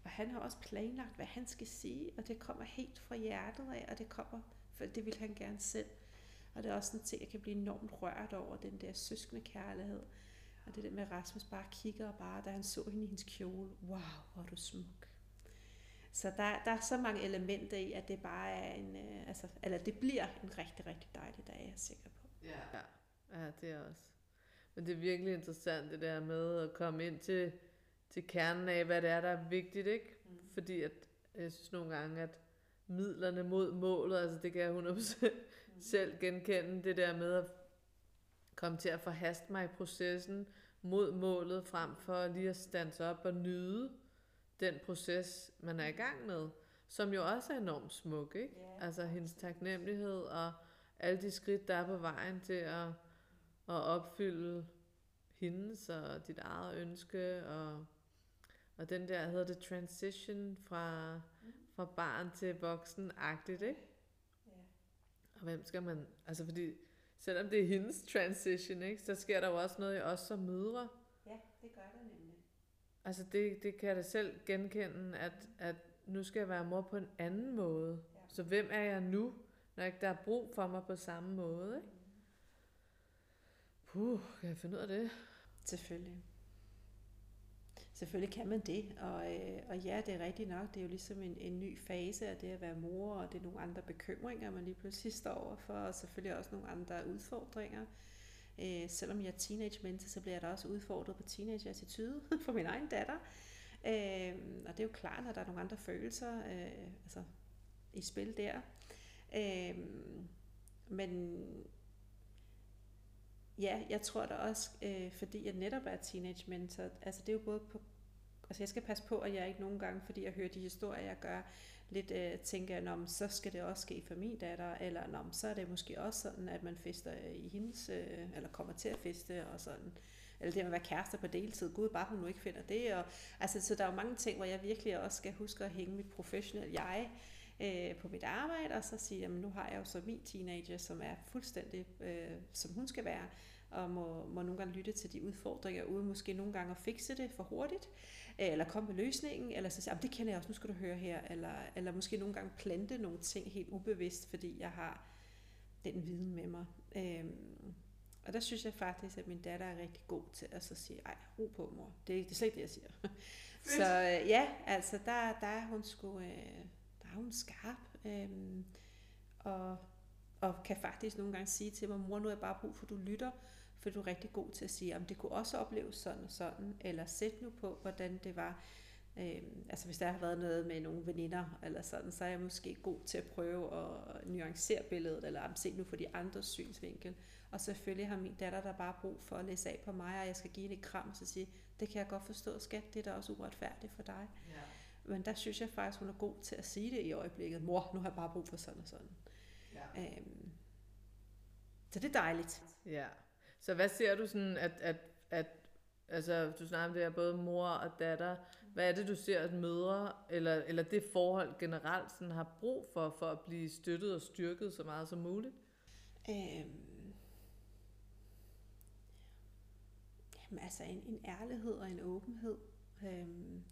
og han har også planlagt, hvad han skal sige, og det kommer helt fra hjertet af, og det kommer, for det vil han gerne selv. Og det er også en ting, jeg kan blive enormt rørt over, den der søskende kærlighed. Og det der med, at Rasmus bare kigger og bare, da han så hende i hendes kjole, wow, hvor er du smuk. Så der, der er så mange elementer i, at det bare er en, øh, altså, eller det bliver en rigtig, rigtig dejlig dag, jeg er sikker på. Ja, ja, det er også. Men det er virkelig interessant det der med at komme ind til, til kernen af, hvad det er, der er vigtigt, ikke? Mm. Fordi at, jeg synes nogle gange, at midlerne mod målet, altså det kan jeg 100% mm. Selv genkende, det der med at komme til at forhaste mig i processen mod målet, frem for lige at stanse op og nyde den proces, man er i gang med, som jo også er enormt smuk, ikke? Yeah. Altså hendes taknemmelighed og alle de skridt, der er på vejen til at, at opfylde hendes og dit eget ønske, og, og den der, hedder det transition fra, mm. fra barn til voksen-agtigt, ikke? Og hvem skal man, altså fordi, selvom det er hendes transition, ikke, så sker der jo også noget i os som mødre. Ja, det gør der nemlig. Altså det, det kan jeg da selv genkende, at, at nu skal jeg være mor på en anden måde. Ja. Så hvem er jeg nu, når ikke der er brug for mig på samme måde? Ikke? Puh, kan jeg finde ud af det? Selvfølgelig. Selvfølgelig kan man det, og, øh, og ja, det er rigtigt nok, det er jo ligesom en, en ny fase af det at være mor, og det er nogle andre bekymringer, man lige pludselig står overfor, og selvfølgelig også nogle andre udfordringer. Øh, selvom jeg er teenage menneske, så bliver jeg da også udfordret på teenage-attitude for min egen datter. Øh, og det er jo klart, at der er nogle andre følelser øh, altså, i spil der. Øh, men ja, jeg tror da også, øh, fordi jeg netop er teenage mentor, altså det er jo både på, altså jeg skal passe på, at jeg ikke nogen gange, fordi jeg hører de historier, jeg gør, lidt øh, tænker, at så skal det også ske for min datter, eller når så er det måske også sådan, at man fester i hendes, øh, eller kommer til at feste, og sådan. Eller det med at være kærester på deltid. Gud, bare hun nu ikke finder det. Og, altså, så der er jo mange ting, hvor jeg virkelig også skal huske at hænge mit professionelle jeg øh, på mit arbejde, og så sige, at nu har jeg jo så min teenager, som er fuldstændig, øh, som hun skal være, og må, må nogle gange lytte til de udfordringer, uden måske nogle gange at fikse det for hurtigt, øh, eller komme med løsningen, eller så sige, det kender jeg også, nu skal du høre her, eller, eller måske nogle gange plante nogle ting helt ubevidst, fordi jeg har den viden med mig. Øhm, og der synes jeg faktisk, at min datter er rigtig god til at så sige, ej, ro på mor, det, det er slet ikke det, jeg siger. så øh, ja, altså der, der er hun sgu, øh, der er hun skarp, øh, og, og kan faktisk nogle gange sige til mig, mor, nu er jeg bare brug for, at du lytter, for du er rigtig god til at sige, om det kunne også opleves sådan og sådan, eller sæt nu på, hvordan det var. Øhm, altså hvis der har været noget med nogle veninder eller sådan, så er jeg måske god til at prøve at nuancere billedet, eller se nu for de andres synsvinkel. Og selvfølgelig har min datter der bare brug for at læse af på mig, og jeg skal give hende et kram og så sige, det kan jeg godt forstå, skat, det er da også uretfærdigt for dig. Ja. Men der synes jeg faktisk, hun er god til at sige det i øjeblikket. Mor, nu har jeg bare brug for sådan og sådan. Ja. Øhm, så det er dejligt. Ja. Så hvad ser du sådan, at, at, at altså du snakker om det her både mor og datter, hvad er det du ser, at mødre, eller, eller det forhold generelt sådan, har brug for, for at blive støttet og styrket så meget som muligt? Øhm, jamen altså en, en ærlighed og en åbenhed. Øhm,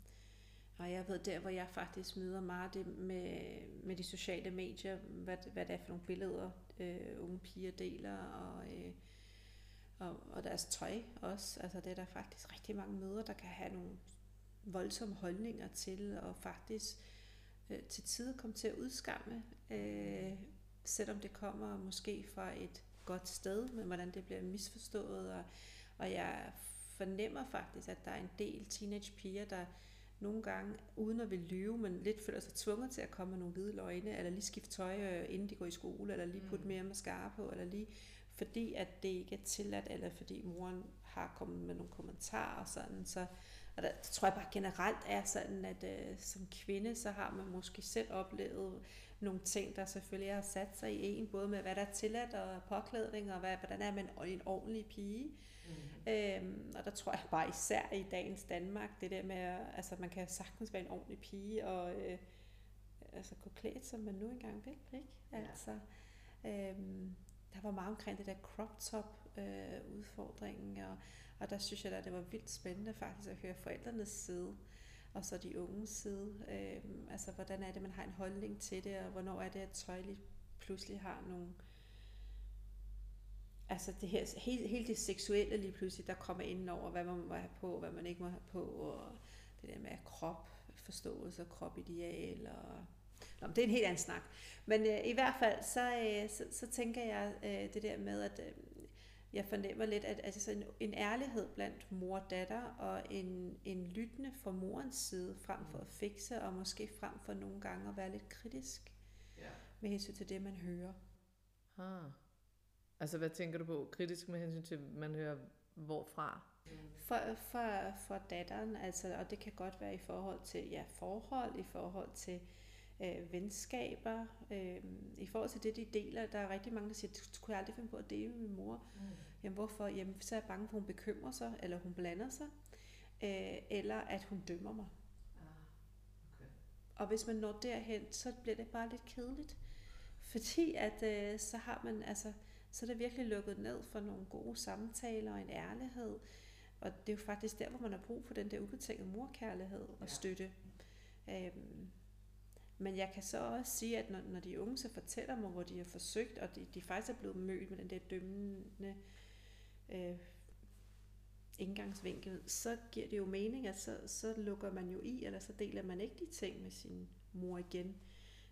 og jeg ved der, hvor jeg faktisk møder meget det med, med de sociale medier, hvad, hvad det er for nogle billeder, øh, unge piger deler, og øh, og, og deres tøj også. Altså det er der faktisk rigtig mange møder, der kan have nogle voldsomme holdninger til, og faktisk øh, til tider komme til at udskamme, øh, selvom det kommer måske fra et godt sted, men hvordan det bliver misforstået, og, og jeg fornemmer faktisk, at der er en del teenage piger, der nogle gange, uden at vil lyve, men lidt føler sig tvunget til at komme med nogle hvide løgne, eller lige skifte tøj, øh, inden de går i skole, eller lige putte mm. mere mascara på, eller lige fordi at det ikke er tilladt, eller fordi moren har kommet med nogle kommentarer og sådan, så og der, tror jeg bare generelt er sådan, at øh, som kvinde, så har man måske selv oplevet nogle ting, der selvfølgelig har sat sig i en, både med hvad der er tilladt og påklædning, og hvad, hvordan er man en ordentlig pige. Mm. Øhm, og der tror jeg bare især i dagens Danmark, det der med, at altså, man kan sagtens være en ordentlig pige, og øh, altså, gå klædt, som man nu engang vil, ikke? Altså, øhm, der var meget omkring det der crop top øh, udfordringen, og, og der synes jeg da, det var vildt spændende faktisk at høre forældrenes side, og så de unges side. Øh, altså, hvordan er det, man har en holdning til det, og hvornår er det, at tøj lige pludselig har nogle... Altså det her, hele, hele det seksuelle lige pludselig, der kommer ind over, hvad man må have på, hvad man ikke må have på, og det der med krop, forståelse og kropideal, og Nå, det er en helt anden snak. Men øh, i hvert fald, så, øh, så, så tænker jeg øh, det der med, at øh, jeg fornemmer lidt, at altså en, en ærlighed blandt mor og datter, og en, en lyttende fra morens side, frem for at fikse, og måske frem for nogle gange at være lidt kritisk ja. med hensyn til det, man hører. Ah. Altså, hvad tænker du på kritisk med hensyn til, man hører hvorfra? For, for, for datteren, altså, og det kan godt være i forhold til ja, forhold, i forhold til øh, venskaber, øh, i forhold til det, de deler. Der er rigtig mange, der siger, du kunne jeg aldrig finde på at dele med min mor. Mm. Jamen hvorfor? Jamen så er jeg bange for, at hun bekymrer sig, eller hun blander sig, øh, eller at hun dømmer mig. Ah, okay. Og hvis man når derhen, så bliver det bare lidt kedeligt. Fordi at øh, så har man, altså, så er det virkelig lukket ned for nogle gode samtaler og en ærlighed. Og det er jo faktisk der, hvor man har brug for den der ubetingede morkærlighed og støtte. Øhm, men jeg kan så også sige, at når, når de unge så fortæller mig, hvor de har forsøgt, og de, de faktisk er blevet mødt med den der dømmende øh, indgangsvinkel, så giver det jo mening, at så, så lukker man jo i, eller så deler man ikke de ting med sin mor igen,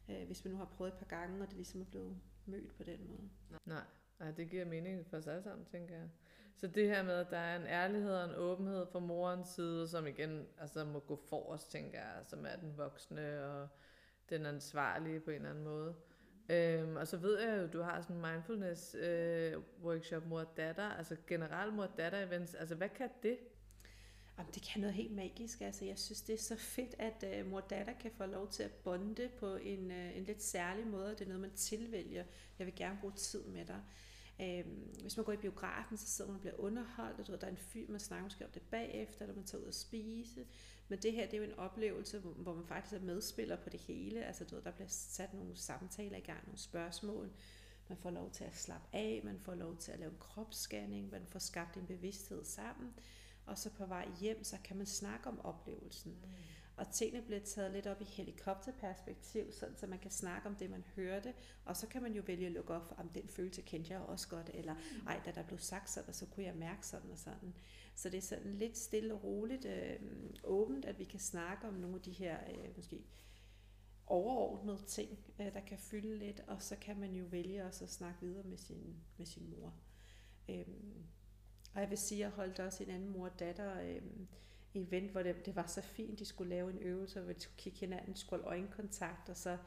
øh, hvis man nu har prøvet et par gange, og det ligesom er blevet mødt på den måde. Nej, nej det giver mening for os alle sammen, tænker jeg. Så det her med, at der er en ærlighed og en åbenhed fra morens side, som igen altså, må gå forrest, tænker jeg, som er den voksne og den ansvarlige på en eller anden måde. Øhm, og så ved jeg jo, du har sådan en mindfulness øh, workshop mor-datter, altså generelt mor-datter events. Altså hvad kan det? Jamen, det kan noget helt magisk. Altså, jeg synes, det er så fedt, at øh, mor datter kan få lov til at bonde på en, øh, en lidt særlig måde. Det er noget, man tilvælger. Jeg vil gerne bruge tid med dig. Øhm, hvis man går i biografen, så sidder man og bliver underholdt, og du ved, der er en film, man snakker måske om det bagefter, eller man tager ud og spise. Men det her, det er jo en oplevelse, hvor, hvor man faktisk er medspiller på det hele. Altså, du ved, der bliver sat nogle samtaler i gang, nogle spørgsmål. Man får lov til at slappe af, man får lov til at lave en kropsscanning, man får skabt en bevidsthed sammen. Og så på vej hjem, så kan man snakke om oplevelsen. Mm og tingene bliver taget lidt op i helikopterperspektiv, sådan, så man kan snakke om det, man hørte, og så kan man jo vælge at lukke op om den følelse kendte jeg også godt, eller ej, da der blev sagt sådan, så kunne jeg mærke sådan og sådan. Så det er sådan lidt stille og roligt øh, åbent, at vi kan snakke om nogle af de her øh, måske overordnede ting, øh, der kan fylde lidt, og så kan man jo vælge også at snakke videre med sin, med sin mor. Øh, og jeg vil sige, at jeg holdt også en anden mor-datter øh, event, hvor det, det var så fint, de skulle lave en øvelse, hvor de skulle kigge hinanden, skulle øjenkontakt, og så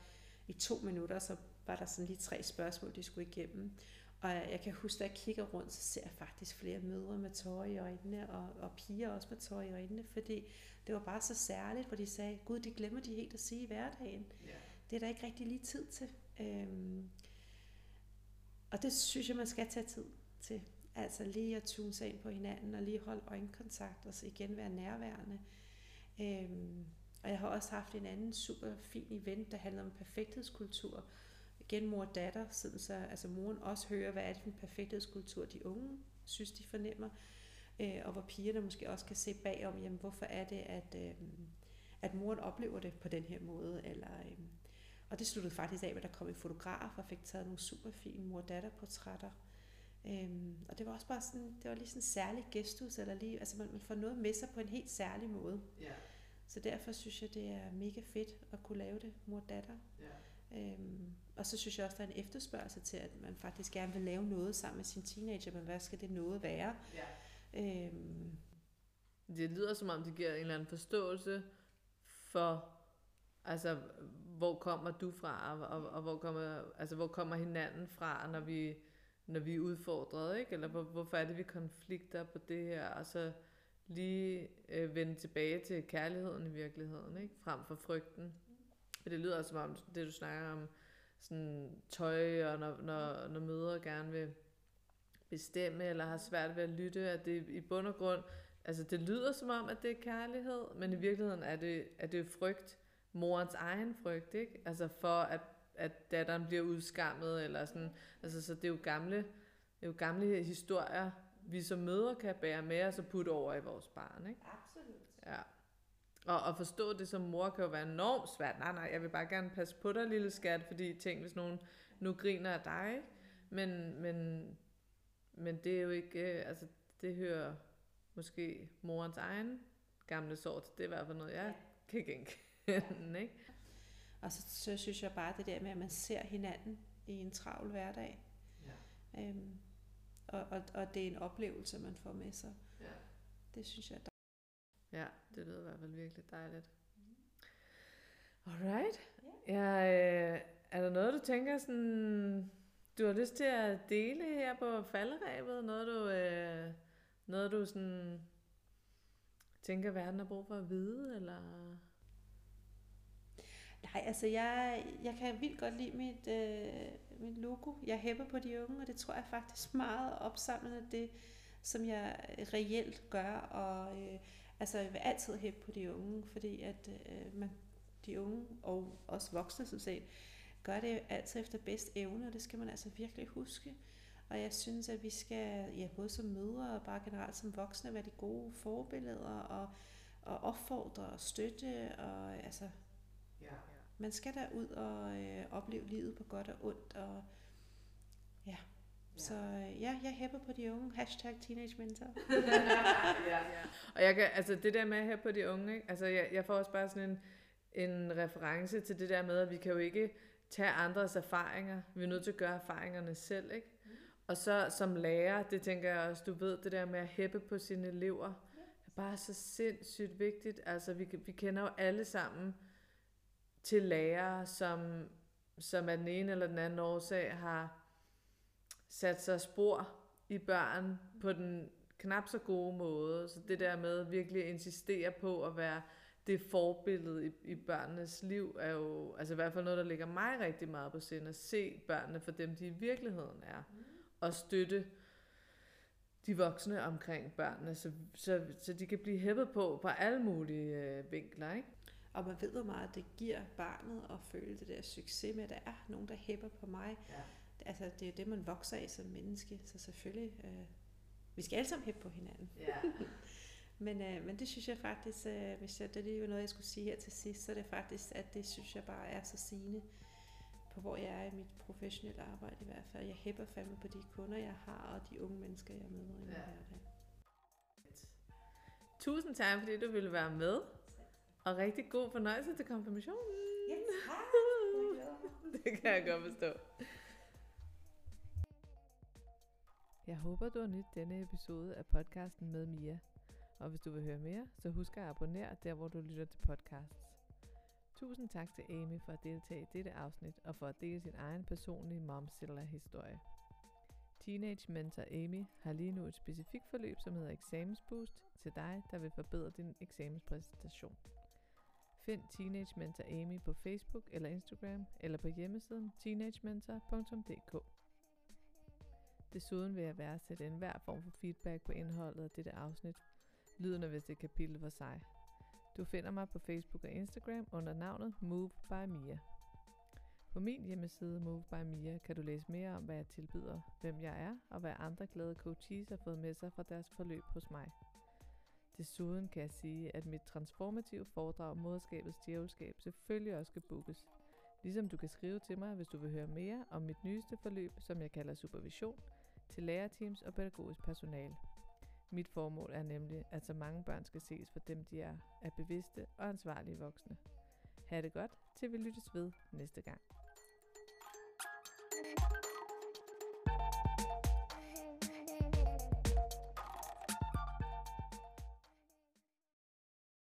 i to minutter, så var der sådan lige tre spørgsmål, de skulle igennem. Og jeg kan huske, at jeg kigger rundt, så ser jeg faktisk flere mødre med tårer i øjnene, og, og piger også med tårer i øjnene, fordi det var bare så særligt, hvor de sagde, gud, det glemmer de helt at sige i hverdagen. Yeah. Det er der ikke rigtig lige tid til. Øhm, og det synes jeg, man skal tage tid til. Altså lige at tune sig ind på hinanden, og lige holde øjenkontakt, og så igen være nærværende. Øhm, og jeg har også haft en anden super fin event, der handler om perfekthedskultur. Igen mor og datter, sådan så altså moren også hører, hvad er det for en perfekthedskultur, de unge synes, de fornemmer. Øh, og hvor pigerne måske også kan se bagom, jamen hvorfor er det, at, øh, at moren oplever det på den her måde. Eller, øh, og det sluttede faktisk af, at der kom en fotograf og fik taget nogle super fine mor-datter-portrætter Øhm, og det var også bare sådan, det var lige sådan en særlig gestus, eller lige, altså man, man får noget med sig på en helt særlig måde. Ja. Så derfor synes jeg, det er mega fedt at kunne lave det, mor-datter. Ja. Øhm, og så synes jeg også, der er en efterspørgsel til, at man faktisk gerne vil lave noget sammen med sin teenager, men hvad skal det noget være? Ja. Øhm, Det lyder som om, det giver en eller anden forståelse for, altså, hvor kommer du fra, og, og, og hvor, kommer, altså, hvor kommer hinanden fra, når vi, når vi er udfordret, ikke? Eller hvor, hvorfor er det, vi konflikter på det her, og så lige øh, vende tilbage til kærligheden i virkeligheden, ikke? Frem for frygten. For det lyder som om, det du snakker om, sådan tøj, og når, når, når mødre gerne vil bestemme, eller har svært ved at lytte, at det i bund og grund, altså det lyder som om, at det er kærlighed, men i virkeligheden er det, er det frygt, morens egen frygt, ikke? Altså for, at, at datteren bliver udskammet, eller sådan, altså så det er jo gamle, det er jo gamle historier, vi som mødre kan bære med os og putte over i vores barn, ikke? Absolut. Ja. Og at forstå det som mor kan jo være enormt svært. Nej, nej, jeg vil bare gerne passe på dig, lille skat, fordi tænk, hvis nogen nu griner af dig? Men, men, men det er jo ikke, øh, altså det hører måske morens egen gamle sort. Det er i hvert fald noget, jeg kan genkende, ikke? Og så, så synes jeg bare det der med, at man ser hinanden i en travl hverdag. Ja. Øhm, og, og, og det er en oplevelse, man får med sig. Ja. Det synes jeg, der Ja, det lyder i hvert fald virkelig dejligt. Alright. Ja, øh, er der noget, du tænker sådan, du har lyst til at dele her på falderæbet? Noget, du, øh, noget, du sådan tænker, verden har brug for at vide? Eller? Nej, altså jeg, jeg kan vildt godt lide mit, øh, mit logo. Jeg hæpper på de unge, og det tror jeg faktisk meget opsamlende det, som jeg reelt gør. Og øh, altså jeg vil altid hæppe på de unge, fordi at øh, man, de unge og også voksne som set, gør det altid efter bedst evne, og det skal man altså virkelig huske. Og jeg synes, at vi skal, ja, både som mødre og bare generelt som voksne, være de gode forbilleder og, og opfordre og støtte. Og, altså, man skal da ud og øh, opleve livet på godt og ondt. Og, ja. Så øh, ja, jeg hæpper på de unge. Hashtag teenage mentor. ja, ja. Og jeg kan, altså det der med her på de unge, ikke? altså jeg, jeg får også bare sådan en, en reference til det der med, at vi kan jo ikke tage andres erfaringer. Vi er nødt til at gøre erfaringerne selv, ikke? Og så som lærer, det tænker jeg også, du ved, det der med at hæppe på sine elever, er bare så sindssygt vigtigt. Altså vi, vi kender jo alle sammen til lærere, som, som af den ene eller den anden årsag har sat sig spor i børn på den knap så gode måde. Så det der med virkelig at insistere på at være det forbillede i, i børnenes liv, er jo altså i hvert fald noget, der ligger mig rigtig meget på sind, at se børnene for dem, de i virkeligheden er, og støtte de voksne omkring børnene, så, så, så de kan blive hæppet på på alle mulige øh, vinkler, ikke? Og man ved, hvor meget det giver barnet at føle det der succes med, at der er nogen, der hæpper på mig. Ja. Altså, det er det, man vokser af som menneske. Så selvfølgelig, øh, vi skal alle sammen hæppe på hinanden. Ja. Men, øh, men det synes jeg faktisk, øh, hvis jeg, det er jo noget, jeg skulle sige her til sidst, så er det faktisk, at det synes jeg bare er så sigende på, hvor jeg er i mit professionelle arbejde i hvert fald. Jeg hæpper fandme på de kunder, jeg har, og de unge mennesker, jeg møder i min Ja. hverdag. Tusind tak, fordi du ville være med. Og rigtig god fornøjelse til konfirmationen. Ja, tak. Det kan jeg godt forstå. Jeg håber, du har nydt denne episode af podcasten med Mia. Og hvis du vil høre mere, så husk at abonnere der, hvor du lytter til podcasts. Tusind tak til Amy for at deltage i dette afsnit og for at dele sin egen personlige momzilla-historie. Teenage Mentor Amy har lige nu et specifikt forløb, som hedder Eksamensboost til dig, der vil forbedre din eksamenspræsentation. Find Teenage Mentor Amy på Facebook eller Instagram eller på hjemmesiden teenagementor.dk. Desuden vil jeg værdsætte enhver form for feedback på indholdet af dette afsnit, lyden af hvis det kapitel for sig. Du finder mig på Facebook og Instagram under navnet Move by Mia. På min hjemmeside Move by Mia kan du læse mere om, hvad jeg tilbyder, hvem jeg er og hvad andre glade coaches har fået med sig fra deres forløb hos mig. Desuden kan jeg sige, at mit transformative foredrag Moderskabets Djævelskab selvfølgelig også skal bookes. Ligesom du kan skrive til mig, hvis du vil høre mere om mit nyeste forløb, som jeg kalder Supervision, til lærerteams og pædagogisk personale. Mit formål er nemlig, at så mange børn skal ses for dem, de er, er bevidste og ansvarlige voksne. Ha' det godt, til vi lyttes ved næste gang. thank you